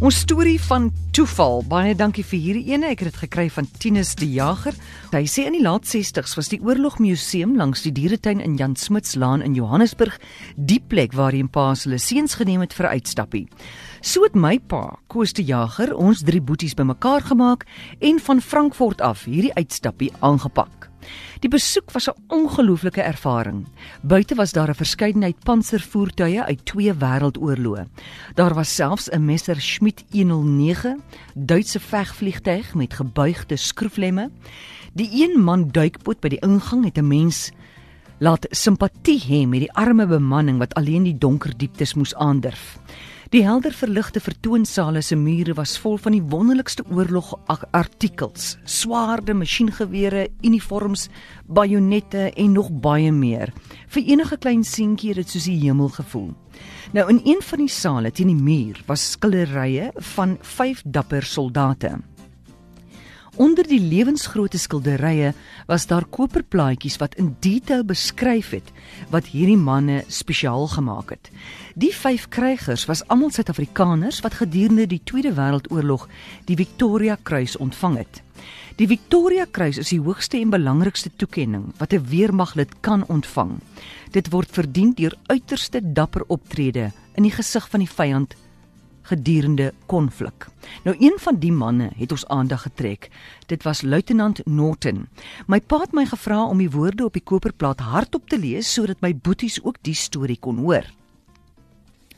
Ons storie van toeval. Baie dankie vir hierdie ene. Ek het dit gekry van Tinus die Jager. Hy sê in die laat 60's was die Oorlogmuseum langs die dieretuin in Jan Smuts Laan in Johannesburg die plek waarheen pa hulle seuns geneem het vir uitstappie. So het my pa, Koos die Jager, ons drie boeties bymekaar gemaak en van Frankfurt af hierdie uitstappie aangepak. Die besoek was 'n ongelooflike ervaring. Buite was daar 'n verskeidenheid panservoertuie uit twee wêreldoorloë. Daar was selfs 'n Messerschmitt 109, Duitse vegvliegtuig met gebuigde skroeflemme. Die een man duikboot by die ingang het 'n mens laat simpatie hê met die arme bemanning wat alleen die donker dieptes moes aandurf. Die helder verligte vertoonsale se mure was vol van die wonderlikste oorlogartikels, swaarde, masjiengewere, uniforms, bajonette en nog baie meer. Vir enige klein seentjie het dit soos die hemel gevoel. Nou in een van die sale teen die muur was skilderye van vyf dapper soldate. Onder die lewensgrootte skilderye was daar koperplaatjies wat in detail beskryf het wat hierdie manne spesiaal gemaak het. Die vyf krygers was almal Suid-Afrikaners wat gedurende die Tweede Wêreldoorlog die Victoria Kruis ontvang het. Die Victoria Kruis is die hoogste en belangrikste toekenning wat 'n weermaglid kan ontvang. Dit word verdien deur uiterste dapper optrede in die gesig van die vyand gedurende konflik. Nou een van die manne het ons aandag getrek. Dit was luitenant Norton. My pa het my gevra om die woorde op die koperplaat hardop te lees sodat my boeties ook die storie kon hoor.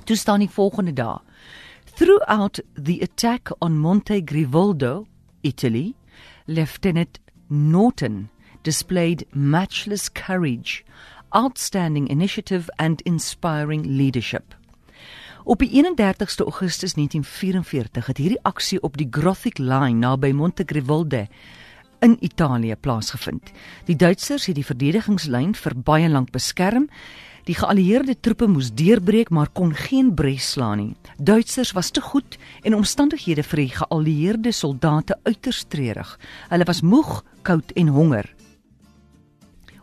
Toe staan die volgende dag. Throughout the attack on Monte Grivoldo, Italy, Lieutenant Norton displayed matchless courage, outstanding initiative and inspiring leadership. Op die 31ste Augustus 1944 het hierdie aksie op die Gothic Line naby Montegrivolde in Italië plaasgevind. Die Duitsers het die verdedigingslyn vir baie lank beskerm. Die geallieerde troepe moes deurbreek maar kon geen bres slaan nie. Duitsers was te goed en omstandighede vir die geallieerde soldate uiters treurig. Hulle was moeg, koud en honger.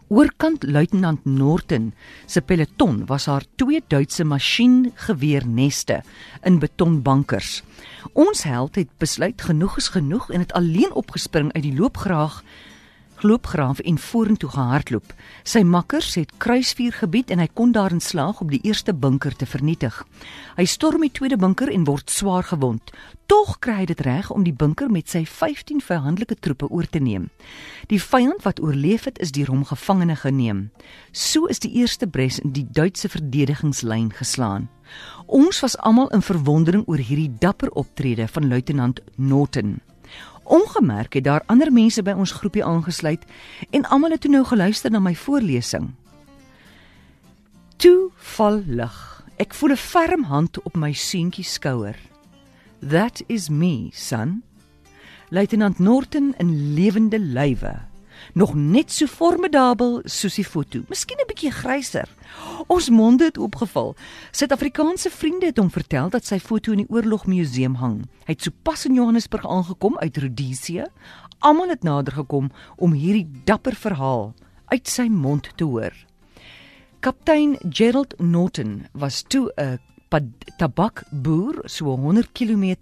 Oorkant luitenant Norton se peloton was haar twee Duitse masjiengeweerneste in betonbankers. Ons held het besluit genoeg is genoeg en het alleen opgespring uit die loopgraag loopgraaf en vorentoe gehardloop. Sy makkers het kruisvuur gebied en hy kon daarin slaag om die eerste bunker te vernietig. Hy storm die tweede bunker en word swaar gewond. Tog kry hy dit reg om die bunker met sy 15 vyandelike troepe oor te neem. Die vyand wat oorleef het, is deur hom gevangene geneem. So is die eerste bres in die Duitse verdedigingslyn geslaan. Ons was almal in verwondering oor hierdie dapper optrede van luitenant Norton. Ongemerk het daar ander mense by ons groepie aangesluit en almal het toe nou geluister na my voorlesing. Toe val lig. Ek voel 'n ferm hand op my seentjie skouer. That is me, son. Luitenant Norton in lewende lywe nog net so formidabel soos die foto. Miskien 'n bietjie gryser. Ons monde het opgeval. Suid-Afrikaanse vriende het hom vertel dat sy foto in die Oorlogmuseum hang. Hy het sopas in Johannesburg aangekom uit Rhodesië. Almal het nader gekom om hierdie dapper verhaal uit sy mond te hoor. Kaptein Gerald Norton was toe 'n tabakboer so 100 km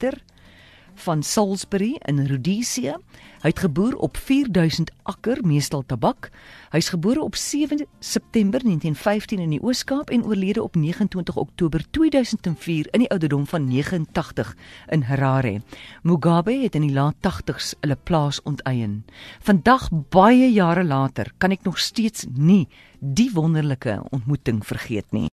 van Salisbury in Rhodesië. Hy het geboer op 4000 akker, meestal tabak. Hy's gebore op 7 September 1915 in die Oos-Kaap en oorlede op 29 Oktober 2004 in die ouderdom van 89 in Harare. Mugabe het in die laat 80s hulle plaas onteien. Vandag baie jare later kan ek nog steeds nie die wonderlike ontmoeting vergeet nie.